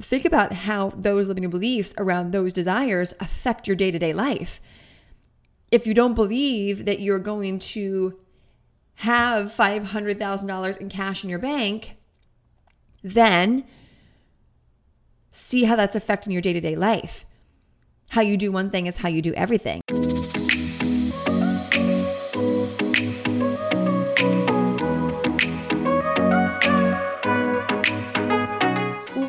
think about how those limiting beliefs around those desires affect your day to day life. If you don't believe that you're going to have $500,000 in cash in your bank, then see how that's affecting your day to day life. How you do one thing is how you do everything.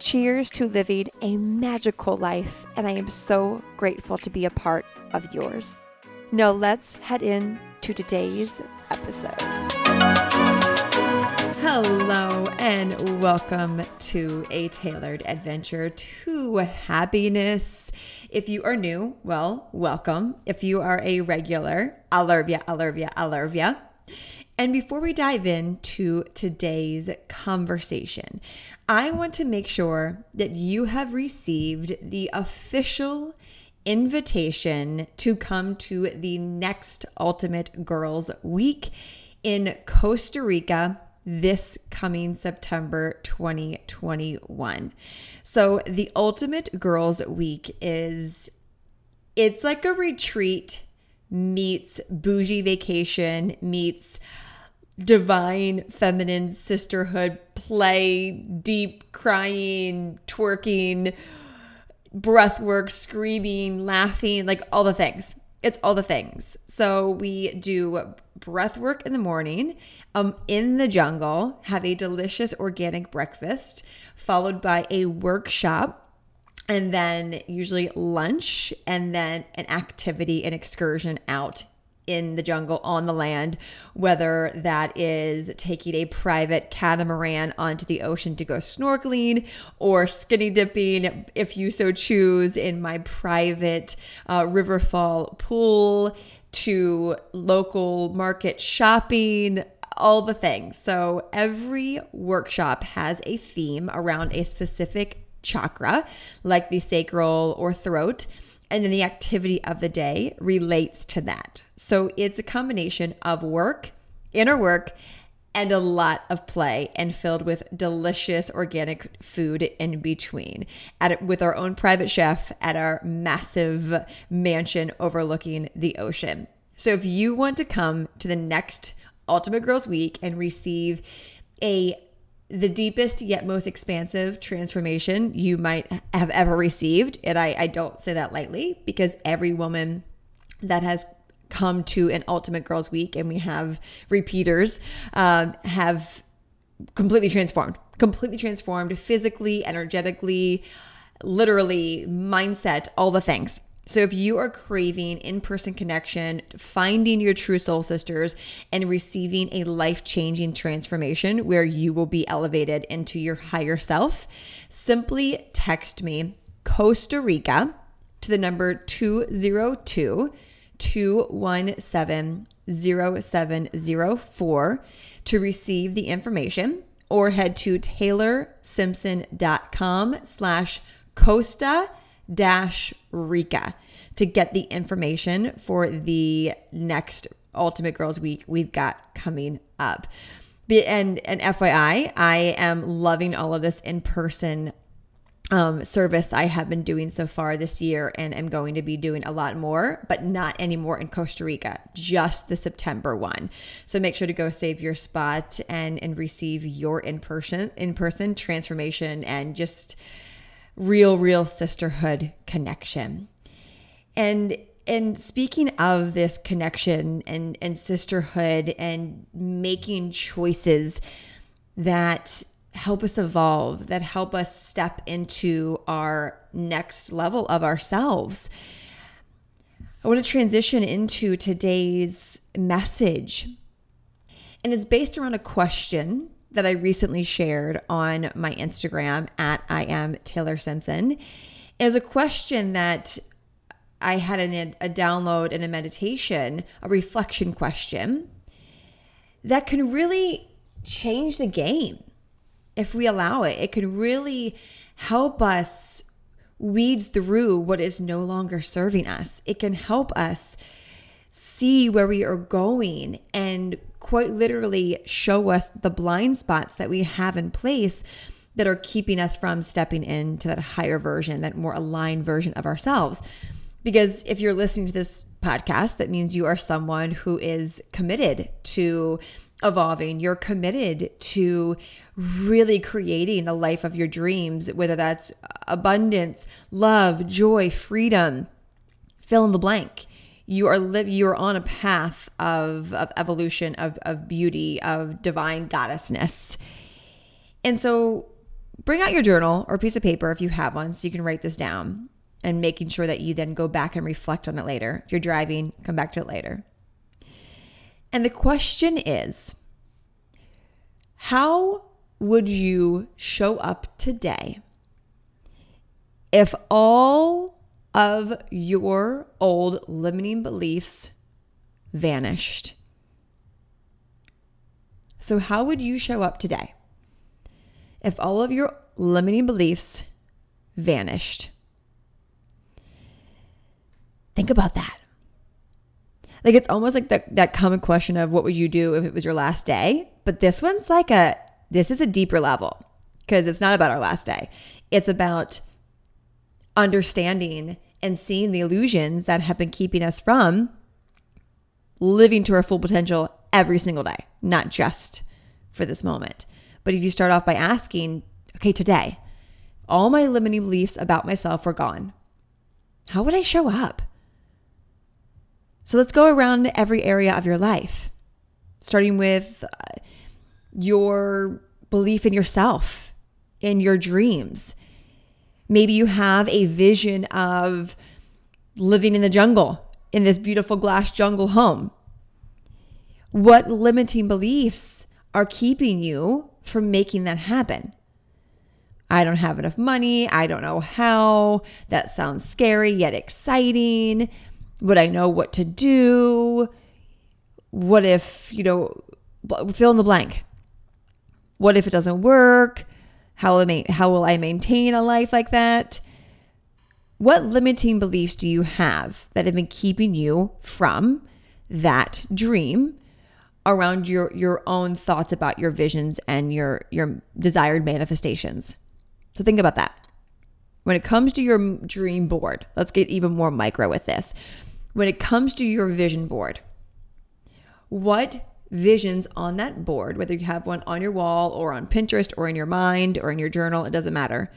Cheers to living a magical life, and I am so grateful to be a part of yours. Now, let's head in to today's episode. Hello, and welcome to a tailored adventure to happiness. If you are new, well, welcome. If you are a regular, I love ya. And before we dive into today's conversation, I want to make sure that you have received the official invitation to come to the next Ultimate Girls Week in Costa Rica this coming September 2021. So the Ultimate Girls Week is it's like a retreat meets bougie vacation meets divine feminine sisterhood play, deep crying, twerking, breath work, screaming, laughing, like all the things. It's all the things. So we do breath work in the morning, um, in the jungle, have a delicious organic breakfast, followed by a workshop and then usually lunch and then an activity an excursion out in the jungle on the land, whether that is taking a private catamaran onto the ocean to go snorkeling or skinny dipping, if you so choose, in my private uh, Riverfall pool to local market shopping, all the things. So every workshop has a theme around a specific chakra, like the sacral or throat and then the activity of the day relates to that. So it's a combination of work, inner work, and a lot of play and filled with delicious organic food in between at with our own private chef at our massive mansion overlooking the ocean. So if you want to come to the next Ultimate Girls Week and receive a the deepest yet most expansive transformation you might have ever received. And I, I don't say that lightly because every woman that has come to an Ultimate Girls Week and we have repeaters um, have completely transformed, completely transformed physically, energetically, literally, mindset, all the things. So if you are craving in person connection, finding your true soul sisters, and receiving a life changing transformation where you will be elevated into your higher self, simply text me Costa Rica to the number 202 217 0704 to receive the information or head to taylorsimpson.com slash Costa dash Rica to get the information for the next Ultimate Girls Week we've got coming up. And and FYI, I am loving all of this in person um, service I have been doing so far this year and am going to be doing a lot more, but not anymore in Costa Rica, just the September one. So make sure to go save your spot and and receive your in person in person transformation and just real, real sisterhood connection. And and speaking of this connection and and sisterhood and making choices that help us evolve, that help us step into our next level of ourselves. I want to transition into today's message. And it's based around a question that I recently shared on my Instagram at I am Taylor Simpson. It was a question that I had a download and a meditation, a reflection question that can really change the game if we allow it. It can really help us weed through what is no longer serving us. It can help us see where we are going and quite literally show us the blind spots that we have in place that are keeping us from stepping into that higher version, that more aligned version of ourselves. Because if you're listening to this podcast, that means you are someone who is committed to evolving. You're committed to really creating the life of your dreams, whether that's abundance, love, joy, freedom, fill in the blank. You are live you're on a path of, of evolution, of, of beauty, of divine goddessness. And so bring out your journal or piece of paper if you have one so you can write this down and making sure that you then go back and reflect on it later. If you're driving, come back to it later. And the question is how would you show up today if all of your old limiting beliefs vanished? So, how would you show up today if all of your limiting beliefs vanished? Think about that. Like it's almost like that that common question of what would you do if it was your last day? But this one's like a this is a deeper level because it's not about our last day. It's about understanding and seeing the illusions that have been keeping us from living to our full potential every single day, not just for this moment. But if you start off by asking, okay, today, all my limiting beliefs about myself are gone. How would I show up? So let's go around every area of your life, starting with uh, your belief in yourself, in your dreams. Maybe you have a vision of living in the jungle, in this beautiful glass jungle home. What limiting beliefs are keeping you from making that happen? I don't have enough money. I don't know how. That sounds scary yet exciting. Would I know what to do? What if, you know, fill in the blank? What if it doesn't work? How will, I, how will I maintain a life like that? What limiting beliefs do you have that have been keeping you from that dream around your your own thoughts about your visions and your your desired manifestations? So think about that. When it comes to your dream board, let's get even more micro with this when it comes to your vision board, what visions on that board, whether you have one on your wall or on Pinterest or in your mind or in your journal, it doesn't matter.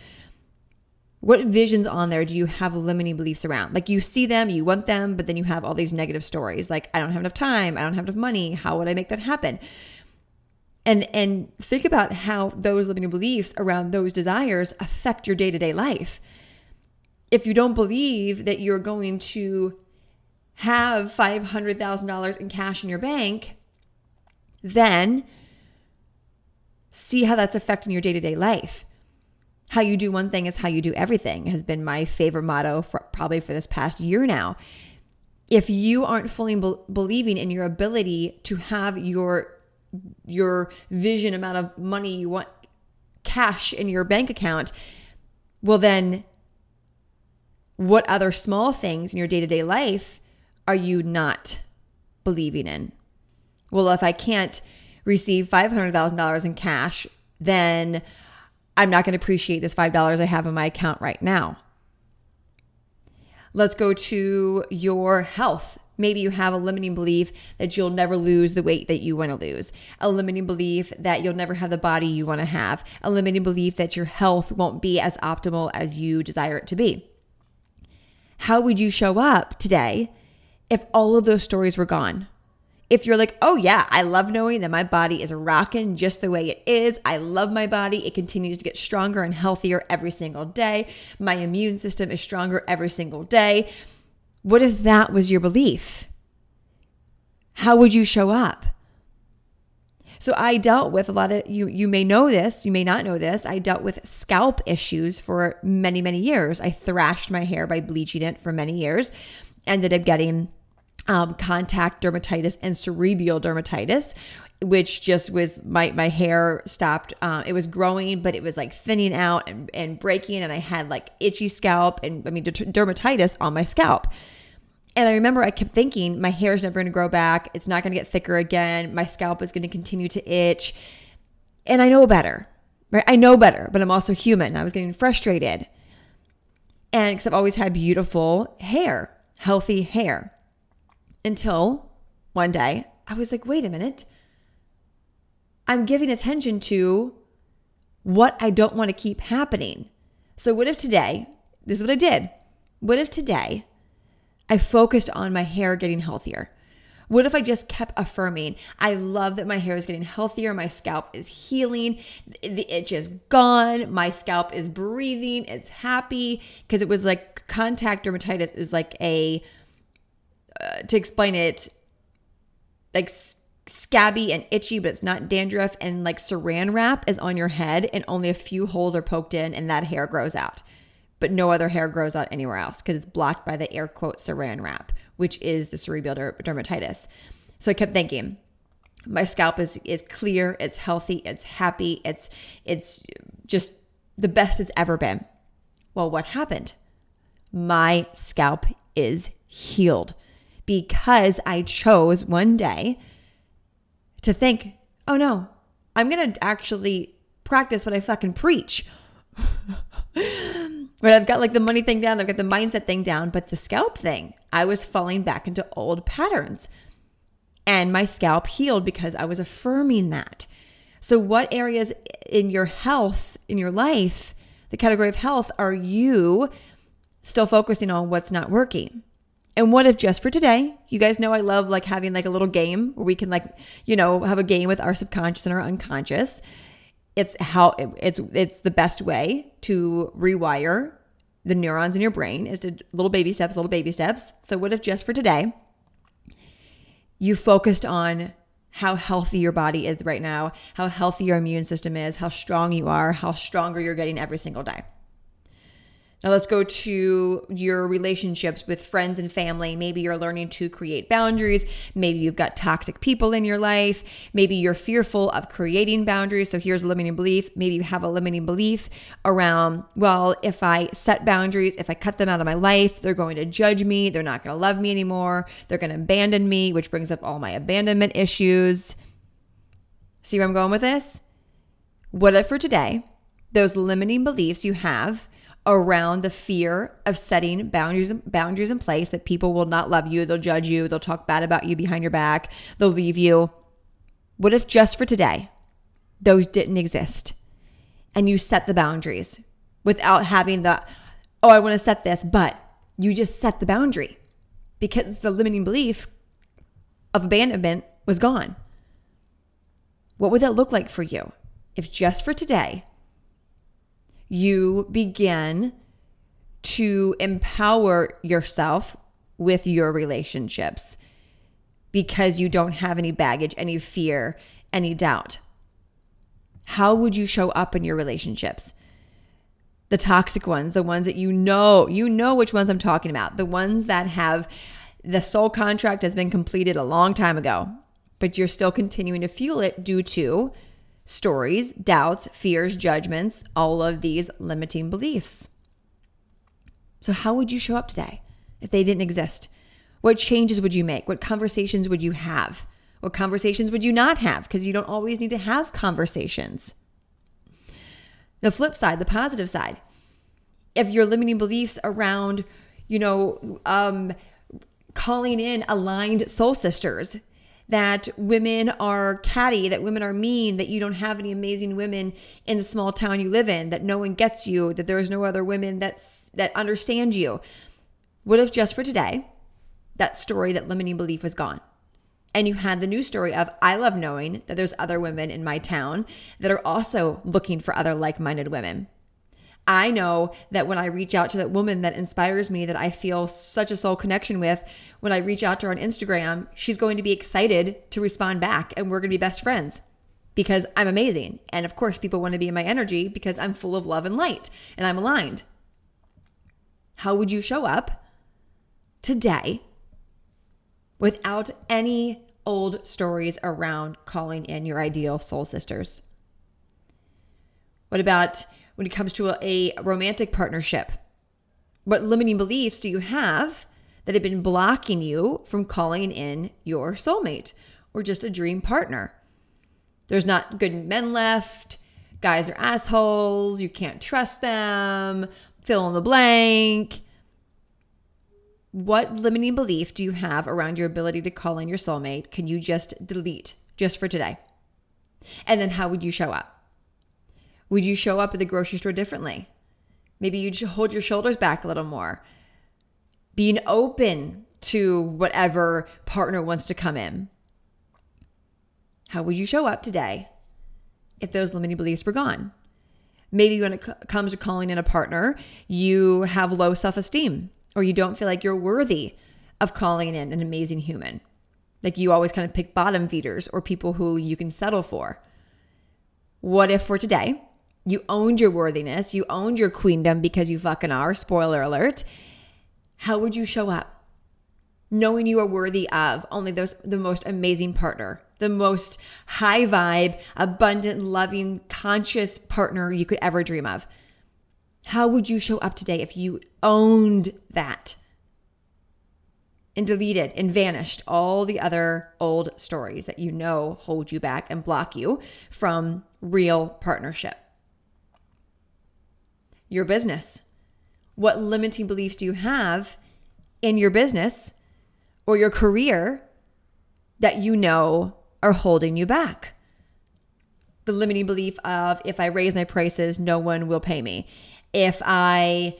What visions on there do you have limiting beliefs around? Like you see them, you want them, but then you have all these negative stories like I don't have enough time, I don't have enough money, how would I make that happen? And and think about how those limiting beliefs around those desires affect your day-to-day life. If you don't believe that you're going to have $500,000 in cash in your bank, then see how that's affecting your day to day life. How you do one thing is how you do everything has been my favorite motto for probably for this past year now. If you aren't fully be- believing in your ability to have your your vision amount of money you want cash in your bank account, well then what other small things in your day-to-day life are you not believing in? Well, if I can't receive $500,000 in cash, then I'm not going to appreciate this $5 I have in my account right now. Let's go to your health. Maybe you have a limiting belief that you'll never lose the weight that you want to lose, a limiting belief that you'll never have the body you want to have, a limiting belief that your health won't be as optimal as you desire it to be. How would you show up today if all of those stories were gone? If you're like, oh yeah, I love knowing that my body is rocking just the way it is. I love my body. It continues to get stronger and healthier every single day. My immune system is stronger every single day. What if that was your belief? How would you show up? So I dealt with a lot of you you may know this, you may not know this. I dealt with scalp issues for many many years. I thrashed my hair by bleaching it for many years. Ended up getting um, contact dermatitis and serebial dermatitis, which just was my my hair stopped. Uh, it was growing, but it was like thinning out and, and breaking, and I had like itchy scalp and I mean dermatitis on my scalp. And I remember I kept thinking my hair is never going to grow back. It's not going to get thicker again. My scalp is going to continue to itch. And I know better, right? I know better, but I'm also human. I was getting frustrated. And because I've always had beautiful hair, healthy hair until one day I was like, wait a minute. I'm giving attention to what I don't want to keep happening. So, what if today, this is what I did. What if today I focused on my hair getting healthier? What if I just kept affirming, I love that my hair is getting healthier, my scalp is healing, the itch is gone, my scalp is breathing, it's happy? Because it was like contact dermatitis is like a uh, to explain it, like scabby and itchy, but it's not dandruff. And like saran wrap is on your head, and only a few holes are poked in, and that hair grows out. But no other hair grows out anywhere else because it's blocked by the air quote saran wrap, which is the cerebral dermatitis. So I kept thinking, my scalp is is clear, it's healthy, it's happy, it's it's just the best it's ever been. Well, what happened? My scalp is healed because I chose one day to think, oh no, I'm going to actually practice what I fucking preach. but I've got like the money thing down, I've got the mindset thing down, but the scalp thing, I was falling back into old patterns. And my scalp healed because I was affirming that. So, what areas in your health, in your life, the category of health, are you still focusing on what's not working? And what if just for today, you guys know I love like having like a little game where we can like, you know, have a game with our subconscious and our unconscious. It's how it's it's the best way to rewire the neurons in your brain is to little baby steps, little baby steps. So what if just for today you focused on how healthy your body is right now, how healthy your immune system is, how strong you are, how stronger you're getting every single day. Now let's go to your relationships with friends and family. Maybe you're learning to create boundaries. Maybe you've got toxic people in your life. Maybe you're fearful of creating boundaries. So here's a limiting belief. Maybe you have a limiting belief around, well, if I set boundaries, if I cut them out of my life, they're going to judge me. They're not going to love me anymore. They're going to abandon me, which brings up all my abandonment issues. See where I'm going with this? What if for today, those limiting beliefs you have around the fear of setting boundaries boundaries in place that people will not love you, they'll judge you, they'll talk bad about you behind your back, they'll leave you. What if just for today those didn't exist and you set the boundaries without having the oh, I want to set this, but you just set the boundary because the limiting belief of abandonment was gone. What would that look like for you if just for today you begin to empower yourself with your relationships because you don't have any baggage, any fear, any doubt. How would you show up in your relationships? The toxic ones, the ones that you know, you know which ones I'm talking about, the ones that have the soul contract has been completed a long time ago, but you're still continuing to fuel it due to stories, doubts, fears, judgments, all of these limiting beliefs. So, how would you show up today if they didn't exist? What changes would you make? What conversations would you have? What conversations would you not have? Because you don't always need to have conversations. The flip side, the positive side, if your limiting beliefs around, you know, um, calling in aligned soul sisters that women are catty, that women are mean, that you don't have any amazing women in the small town you live in, that no one gets you, that there is no other women that's that understand you. What if just for today, that story, that limiting belief was gone? And you had the new story of, I love knowing that there's other women in my town that are also looking for other like minded women. I know that when I reach out to that woman that inspires me, that I feel such a soul connection with, when I reach out to her on Instagram, she's going to be excited to respond back and we're going to be best friends because I'm amazing. And of course, people want to be in my energy because I'm full of love and light and I'm aligned. How would you show up today without any old stories around calling in your ideal soul sisters? What about when it comes to a, a romantic partnership? What limiting beliefs do you have that have been blocking you from calling in your soulmate or just a dream partner? There's not good men left. Guys are assholes. You can't trust them. Fill in the blank. What limiting belief do you have around your ability to call in your soulmate? Can you just delete just for today? And then how would you show up? Would you show up at the grocery store differently? Maybe you'd hold your shoulders back a little more. Being open to whatever partner wants to come in. How would you show up today if those limiting beliefs were gone? Maybe when it comes to calling in a partner, you have low self esteem or you don't feel like you're worthy of calling in an amazing human. Like you always kind of pick bottom feeders or people who you can settle for. What if for today you owned your worthiness, you owned your queendom because you fucking are, spoiler alert? How would you show up? knowing you are worthy of only those the most amazing partner, the most high vibe, abundant, loving, conscious partner you could ever dream of. How would you show up today if you owned that? And deleted and vanished all the other old stories that you know hold you back and block you from real partnership. Your business. What limiting beliefs do you have in your business or your career that you know are holding you back. The limiting belief of if I raise my prices, no one will pay me. If I,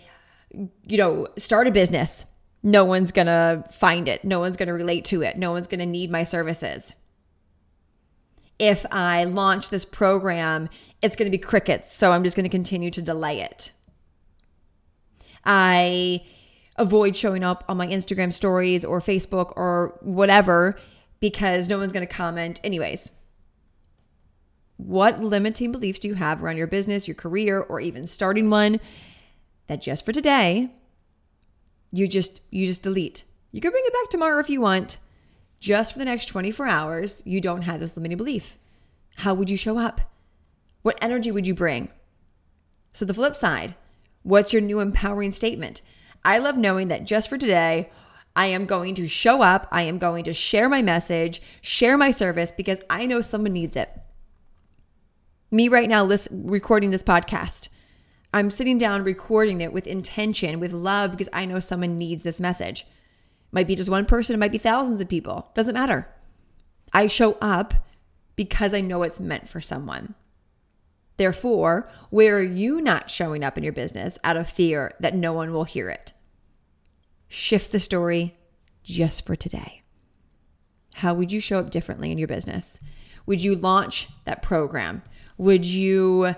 you know, start a business, no one's going to find it. No one's going to relate to it. No one's going to need my services. If I launch this program, it's going to be crickets. So I'm just going to continue to delay it. I avoid showing up on my Instagram stories or Facebook or whatever because no one's going to comment anyways. What limiting beliefs do you have around your business, your career, or even starting one that just for today you just you just delete? You can bring it back tomorrow if you want. Just for the next 24 hours, you don't have this limiting belief. How would you show up? What energy would you bring? So the flip side, what's your new empowering statement? I love knowing that just for today, I am going to show up. I am going to share my message, share my service because I know someone needs it. Me right now, listen, recording this podcast, I'm sitting down recording it with intention, with love, because I know someone needs this message. It might be just one person, it might be thousands of people. Doesn't matter. I show up because I know it's meant for someone. Therefore, where are you not showing up in your business out of fear that no one will hear it? Shift the story just for today. How would you show up differently in your business? Would you launch that program? Would you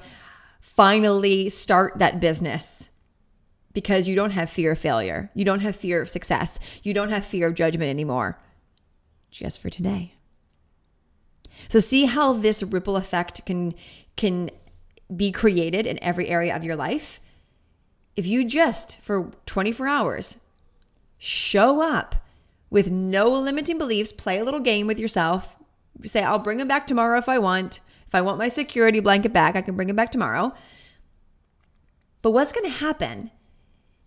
finally start that business? Because you don't have fear of failure. You don't have fear of success. You don't have fear of judgment anymore. Just for today. So see how this ripple effect can can be created in every area of your life. If you just for 24 hours show up with no limiting beliefs, play a little game with yourself, say, I'll bring them back tomorrow if I want. If I want my security blanket back, I can bring it back tomorrow. But what's going to happen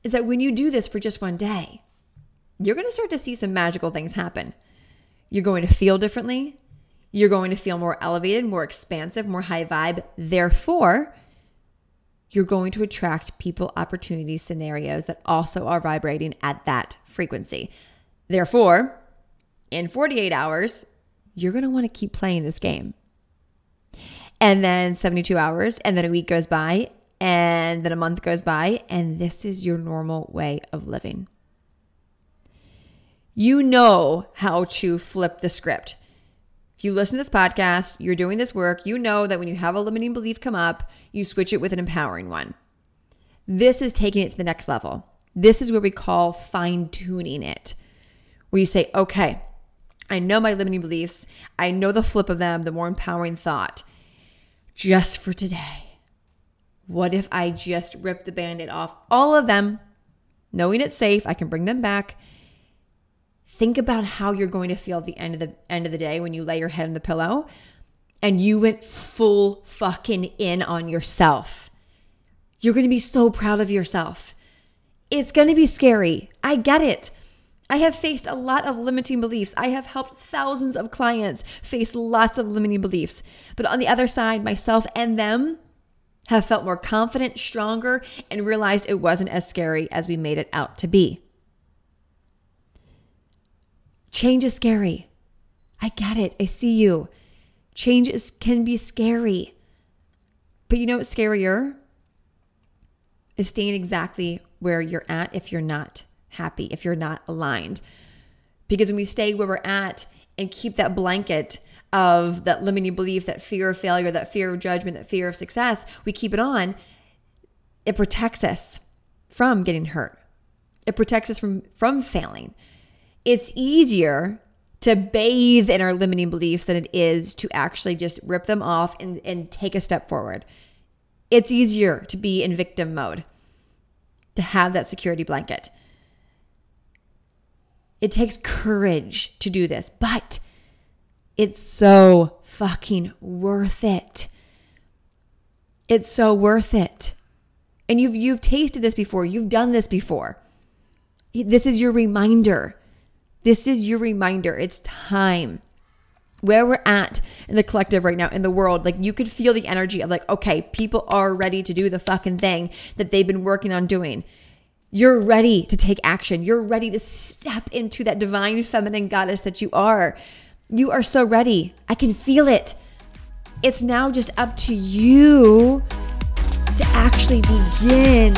is that when you do this for just one day, you're going to start to see some magical things happen. You're going to feel differently. You're going to feel more elevated, more expansive, more high vibe. Therefore, you're going to attract people, opportunities, scenarios that also are vibrating at that frequency. Therefore, in 48 hours, you're going to want to keep playing this game. And then 72 hours, and then a week goes by, and then a month goes by, and this is your normal way of living. You know how to flip the script. If you listen to this podcast, you're doing this work, you know that when you have a limiting belief come up, you switch it with an empowering one. This is taking it to the next level. This is where we call fine tuning it, where you say, okay, I know my limiting beliefs, I know the flip of them, the more empowering thought. Just for today, what if I just rip the band aid off all of them, knowing it's safe, I can bring them back think about how you're going to feel at the end of the end of the day when you lay your head on the pillow and you went full fucking in on yourself. You're going to be so proud of yourself. It's going to be scary. I get it. I have faced a lot of limiting beliefs. I have helped thousands of clients face lots of limiting beliefs. But on the other side, myself and them have felt more confident, stronger, and realized it wasn't as scary as we made it out to be. Change is scary. I get it. I see you. Change is, can be scary. But you know what's scarier? Is staying exactly where you're at if you're not happy, if you're not aligned. Because when we stay where we're at and keep that blanket of that limiting belief, that fear of failure, that fear of judgment, that fear of success, we keep it on, it protects us from getting hurt. It protects us from from failing it's easier to bathe in our limiting beliefs than it is to actually just rip them off and, and take a step forward. It's easier to be in victim mode, to have that security blanket. It takes courage to do this, but it's so fucking worth it. It's so worth it. And you've you've tasted this before. You've done this before. This is your reminder this is your reminder. It's time. Where we're at in the collective right now in the world, like you could feel the energy of like, okay, people are ready to do the fucking thing that they've been working on doing. You're ready to take action. You're ready to step into that divine feminine goddess that you are. You are so ready. I can feel it. It's now just up to you to actually begin